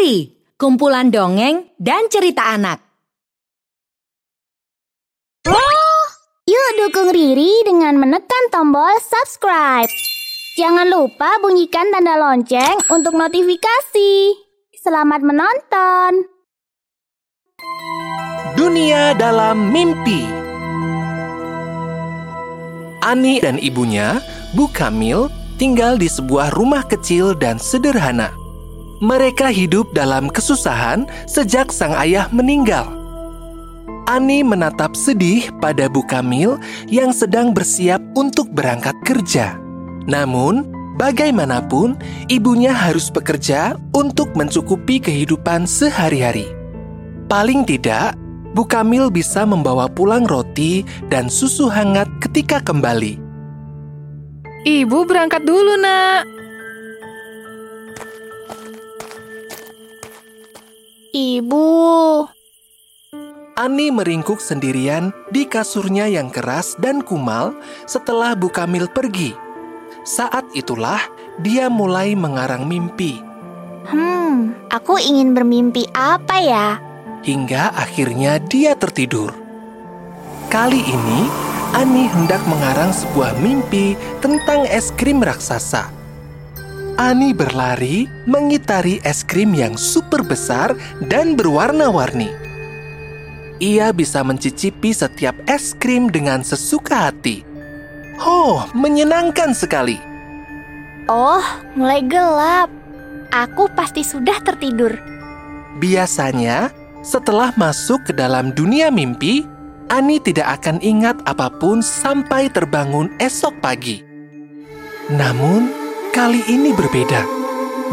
Riri, kumpulan dongeng dan cerita anak. Yuk dukung Riri dengan menekan tombol subscribe. Jangan lupa bunyikan tanda lonceng untuk notifikasi. Selamat menonton. Dunia dalam mimpi. Ani dan ibunya, Bu Kamil, tinggal di sebuah rumah kecil dan sederhana. Mereka hidup dalam kesusahan sejak sang ayah meninggal. Ani menatap sedih pada Bu Kamil yang sedang bersiap untuk berangkat kerja. Namun, bagaimanapun, ibunya harus bekerja untuk mencukupi kehidupan sehari-hari. Paling tidak, Bu Kamil bisa membawa pulang roti dan susu hangat ketika kembali. Ibu berangkat dulu, Nak. Ibu, Ani meringkuk sendirian di kasurnya yang keras dan kumal setelah Bu Kamil pergi. Saat itulah dia mulai mengarang mimpi, hmm, aku ingin bermimpi apa ya? hingga akhirnya dia tertidur. Kali ini, Ani hendak mengarang sebuah mimpi tentang es krim raksasa. Ani berlari mengitari es krim yang super besar dan berwarna-warni. Ia bisa mencicipi setiap es krim dengan sesuka hati. Oh, menyenangkan sekali! Oh, mulai gelap. Aku pasti sudah tertidur. Biasanya, setelah masuk ke dalam dunia mimpi, Ani tidak akan ingat apa pun sampai terbangun esok pagi. Namun, kali ini berbeda.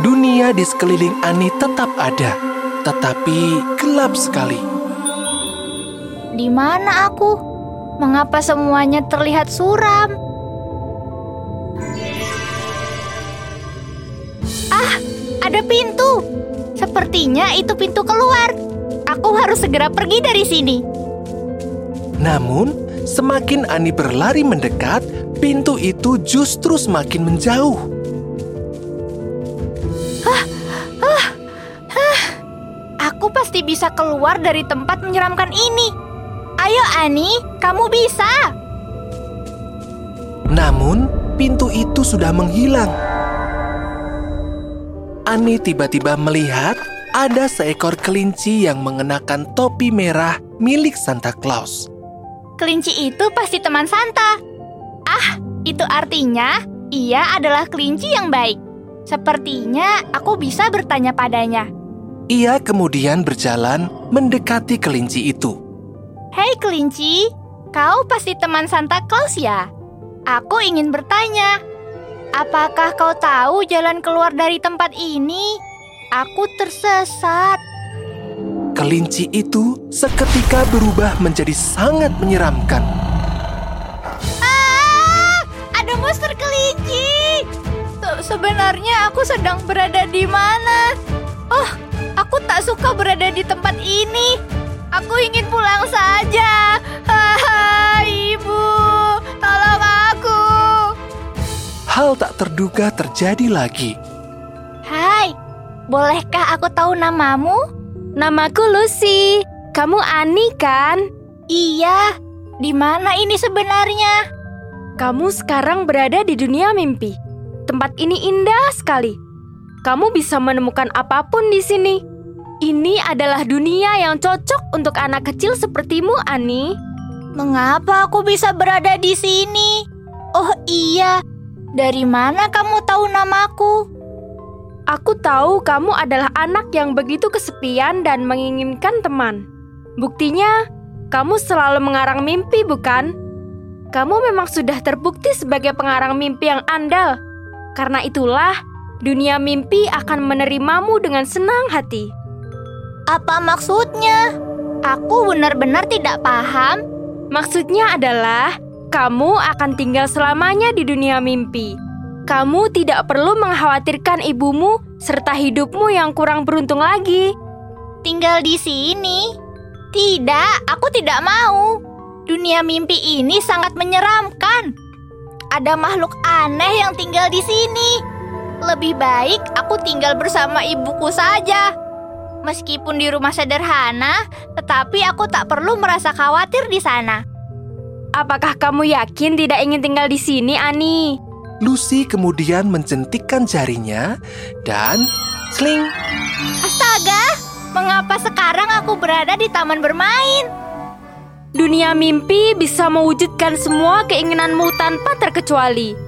Dunia di sekeliling Ani tetap ada, tetapi gelap sekali. Di mana aku? Mengapa semuanya terlihat suram? Ah, ada pintu. Sepertinya itu pintu keluar. Aku harus segera pergi dari sini. Namun, semakin Ani berlari mendekat, pintu itu justru semakin menjauh. Bisa keluar dari tempat menyeramkan ini. Ayo Ani, kamu bisa. Namun, pintu itu sudah menghilang. Ani tiba-tiba melihat ada seekor kelinci yang mengenakan topi merah milik Santa Claus. Kelinci itu pasti teman Santa. Ah, itu artinya ia adalah kelinci yang baik. Sepertinya aku bisa bertanya padanya. Ia kemudian berjalan mendekati kelinci itu. Hei kelinci, kau pasti teman Santa Claus ya? Aku ingin bertanya, apakah kau tahu jalan keluar dari tempat ini? Aku tersesat. Kelinci itu seketika berubah menjadi sangat menyeramkan. Ah, ada monster kelinci. Se- Sebenarnya aku sedang berada di mana? Aku tak suka berada di tempat ini. Aku ingin pulang saja. Haha, ibu, tolong aku. Hal tak terduga terjadi lagi. Hai, bolehkah aku tahu namamu? Namaku Lucy. Kamu Ani kan? Iya, di mana ini sebenarnya? Kamu sekarang berada di dunia mimpi. Tempat ini indah sekali. Kamu bisa menemukan apa pun di sini. Ini adalah dunia yang cocok untuk anak kecil sepertimu, Ani. Mengapa aku bisa berada di sini? Oh iya, dari mana kamu tahu namaku? Aku tahu kamu adalah anak yang begitu kesepian dan menginginkan teman. Buktinya, kamu selalu mengarang mimpi, bukan? Kamu memang sudah terbukti sebagai pengarang mimpi yang andal. Karena itulah, dunia mimpi akan menerimamu dengan senang hati. Apa maksudnya? Aku benar-benar tidak paham. Maksudnya adalah kamu akan tinggal selamanya di dunia mimpi. Kamu tidak perlu mengkhawatirkan ibumu serta hidupmu yang kurang beruntung lagi. Tinggal di sini? Tidak, aku tidak mau. Dunia mimpi ini sangat menyeramkan. Ada makhluk aneh yang tinggal di sini. Lebih baik aku tinggal bersama ibuku saja. Meskipun di rumah sederhana, tetapi aku tak perlu merasa khawatir di sana. Apakah kamu yakin tidak ingin tinggal di sini, Ani? Lucy kemudian menjentikkan jarinya dan sling. Astaga, mengapa sekarang aku berada di taman bermain? Dunia mimpi bisa mewujudkan semua keinginanmu tanpa terkecuali.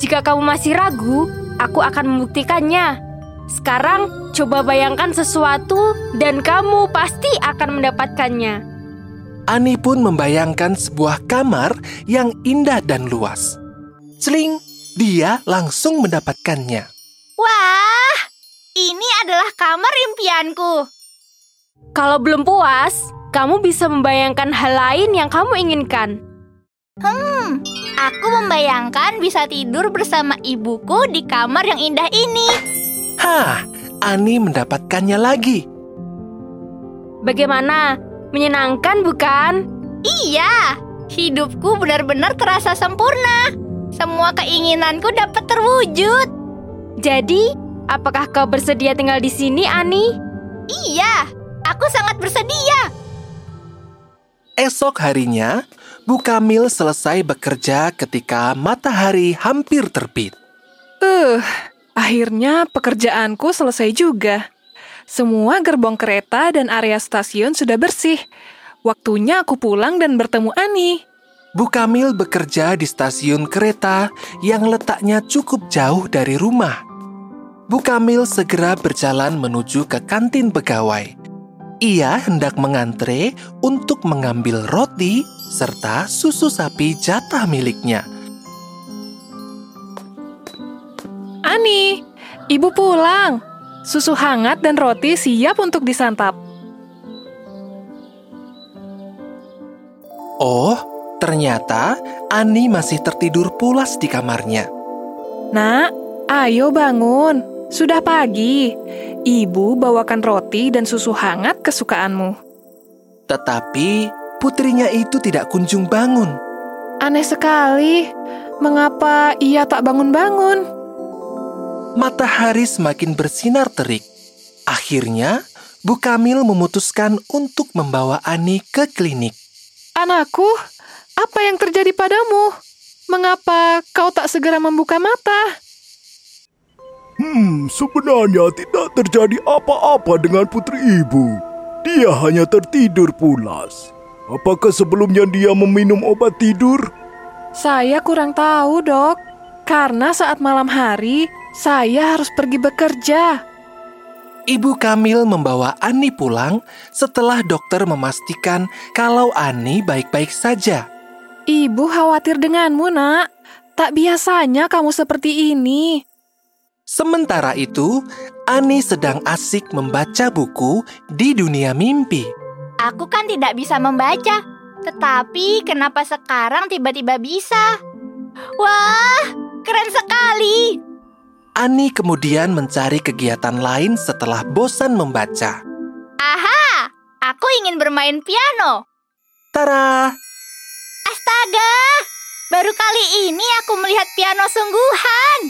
Jika kamu masih ragu, aku akan membuktikannya. Sekarang coba bayangkan sesuatu dan kamu pasti akan mendapatkannya. Ani pun membayangkan sebuah kamar yang indah dan luas. Celing, dia langsung mendapatkannya. Wah, ini adalah kamar impianku. Kalau belum puas, kamu bisa membayangkan hal lain yang kamu inginkan. Hmm, aku membayangkan bisa tidur bersama ibuku di kamar yang indah ini. Hah, Ani mendapatkannya lagi. Bagaimana? Menyenangkan bukan? Iya, hidupku benar-benar terasa sempurna. Semua keinginanku dapat terwujud. Jadi, apakah kau bersedia tinggal di sini, Ani? Iya, aku sangat bersedia. Esok harinya, Bu Kamil selesai bekerja ketika matahari hampir terbit. Uh, akhirnya pekerjaanku selesai juga. Semua gerbong kereta dan area stasiun sudah bersih. Waktunya aku pulang dan bertemu Ani. Bu Kamil bekerja di stasiun kereta yang letaknya cukup jauh dari rumah. Bu Kamil segera berjalan menuju ke kantin pegawai. Ia hendak mengantre untuk mengambil roti serta susu sapi jatah miliknya. Ani, ibu pulang. Susu hangat dan roti siap untuk disantap. Oh, ternyata Ani masih tertidur pulas di kamarnya. Nak, ayo bangun. Sudah pagi. Ibu bawakan roti dan susu hangat kesukaanmu. Tetapi putrinya itu tidak kunjung bangun. Aneh sekali. Mengapa ia tak bangun-bangun? Matahari semakin bersinar terik. Akhirnya, Bu Kamil memutuskan untuk membawa Ani ke klinik. Anakku, apa yang terjadi padamu? Mengapa kau tak segera membuka mata? Hmm, sebenarnya tidak terjadi apa-apa dengan putri ibu. Dia hanya tertidur pulas. Apakah sebelumnya dia meminum obat tidur? Saya kurang tahu, Dok. Karena saat malam hari, saya harus pergi bekerja. Ibu Kamil membawa Ani pulang setelah dokter memastikan kalau Ani baik-baik saja. Ibu khawatir denganmu, Nak. Tak biasanya kamu seperti ini. Sementara itu, Ani sedang asik membaca buku di dunia mimpi. Aku kan tidak bisa membaca, tetapi kenapa sekarang tiba-tiba bisa? Wah, keren sekali! Ani kemudian mencari kegiatan lain setelah bosan membaca. Aha, aku ingin bermain piano. Tara! Astaga, baru kali ini aku melihat piano sungguhan.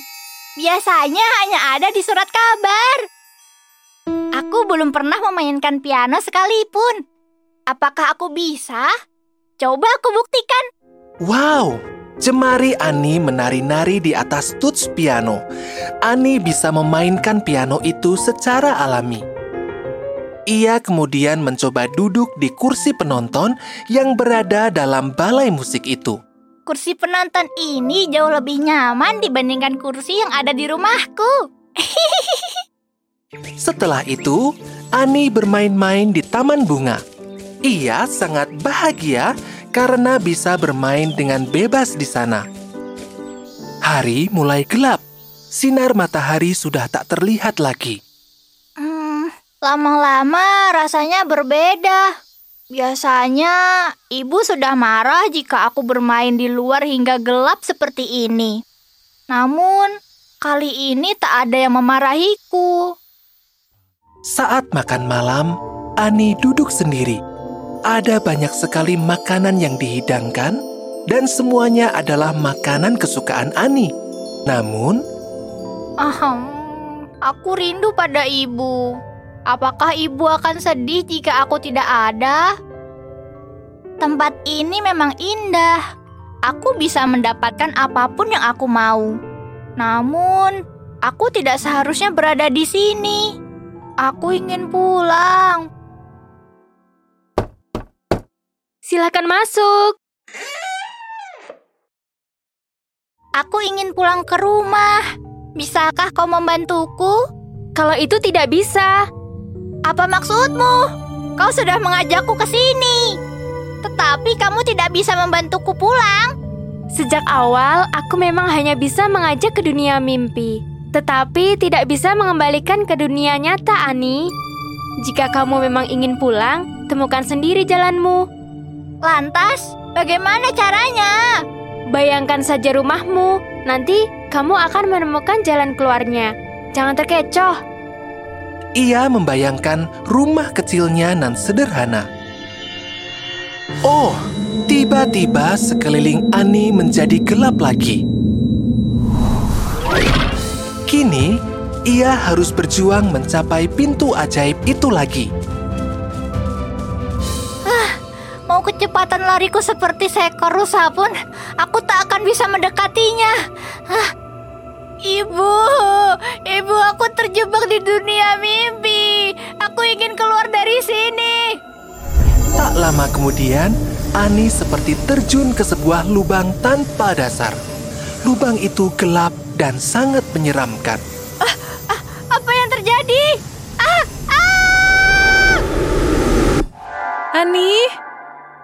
Biasanya hanya ada di surat kabar. Aku belum pernah memainkan piano sekalipun. Apakah aku bisa? Coba aku buktikan. Wow, jemari Ani menari-nari di atas tuts piano. Ani bisa memainkan piano itu secara alami. Ia kemudian mencoba duduk di kursi penonton yang berada dalam balai musik itu. Kursi penonton ini jauh lebih nyaman dibandingkan kursi yang ada di rumahku. Setelah itu, Ani bermain-main di taman bunga. Ia sangat bahagia karena bisa bermain dengan bebas di sana. Hari mulai gelap. Sinar matahari sudah tak terlihat lagi. Hmm, lama-lama rasanya berbeda. Biasanya ibu sudah marah jika aku bermain di luar hingga gelap seperti ini. Namun, kali ini tak ada yang memarahiku. Saat makan malam, Ani duduk sendiri. Ada banyak sekali makanan yang dihidangkan, dan semuanya adalah makanan kesukaan Ani. Namun, aku rindu pada ibu. Apakah ibu akan sedih jika aku tidak ada? Tempat ini memang indah. Aku bisa mendapatkan apa pun yang aku mau. Namun, aku tidak seharusnya berada di sini. Aku ingin pulang. Silakan masuk. Aku ingin pulang ke rumah. Bisakah kau membantuku? Kalau itu tidak bisa. Apa maksudmu? Kau sudah mengajakku ke sini. Tetapi kamu tidak bisa membantuku pulang. Sejak awal, aku memang hanya bisa mengajak ke dunia mimpi. Tetapi tidak bisa mengembalikan ke dunia nyata, Ani. Jika kamu memang ingin pulang, temukan sendiri jalanmu. Lantas, bagaimana caranya? Bayangkan saja rumahmu, nanti kamu akan menemukan jalan keluarnya. Jangan terkecoh. Ia membayangkan rumah kecilnya nan sederhana. Oh, tiba-tiba sekeliling Ani menjadi gelap lagi. Kini, ia harus berjuang mencapai pintu ajaib itu lagi. Mau kecepatan lariku seperti seekor rusa pun, aku tak akan bisa mendekatinya. Hah? Ibu, ibu aku terjebak di dunia mimpi. Aku ingin keluar dari sini. Tak lama kemudian, Ani seperti terjun ke sebuah lubang tanpa dasar. Lubang itu gelap dan sangat menyeramkan. Apa yang terjadi? Ah, ah! Ani?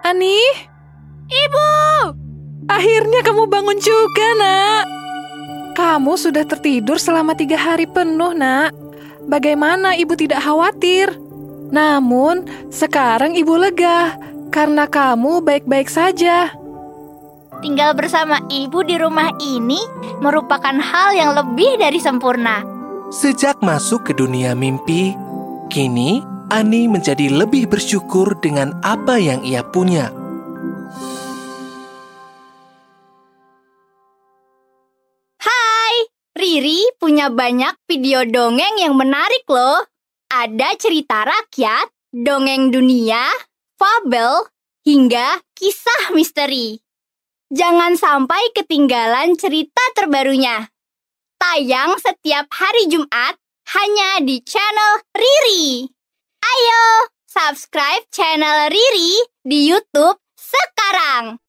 Ani? Ibu! Akhirnya kamu bangun juga, nak. Kamu sudah tertidur selama tiga hari penuh, nak. Bagaimana ibu tidak khawatir? Namun, sekarang ibu lega karena kamu baik-baik saja. Tinggal bersama ibu di rumah ini merupakan hal yang lebih dari sempurna. Sejak masuk ke dunia mimpi, kini Ani menjadi lebih bersyukur dengan apa yang ia punya. Hai, Riri punya banyak video dongeng yang menarik loh. Ada cerita rakyat, dongeng dunia, fabel, hingga kisah misteri. Jangan sampai ketinggalan cerita terbarunya. Tayang setiap hari Jumat hanya di channel Riri. Ayo, subscribe channel Riri di YouTube sekarang.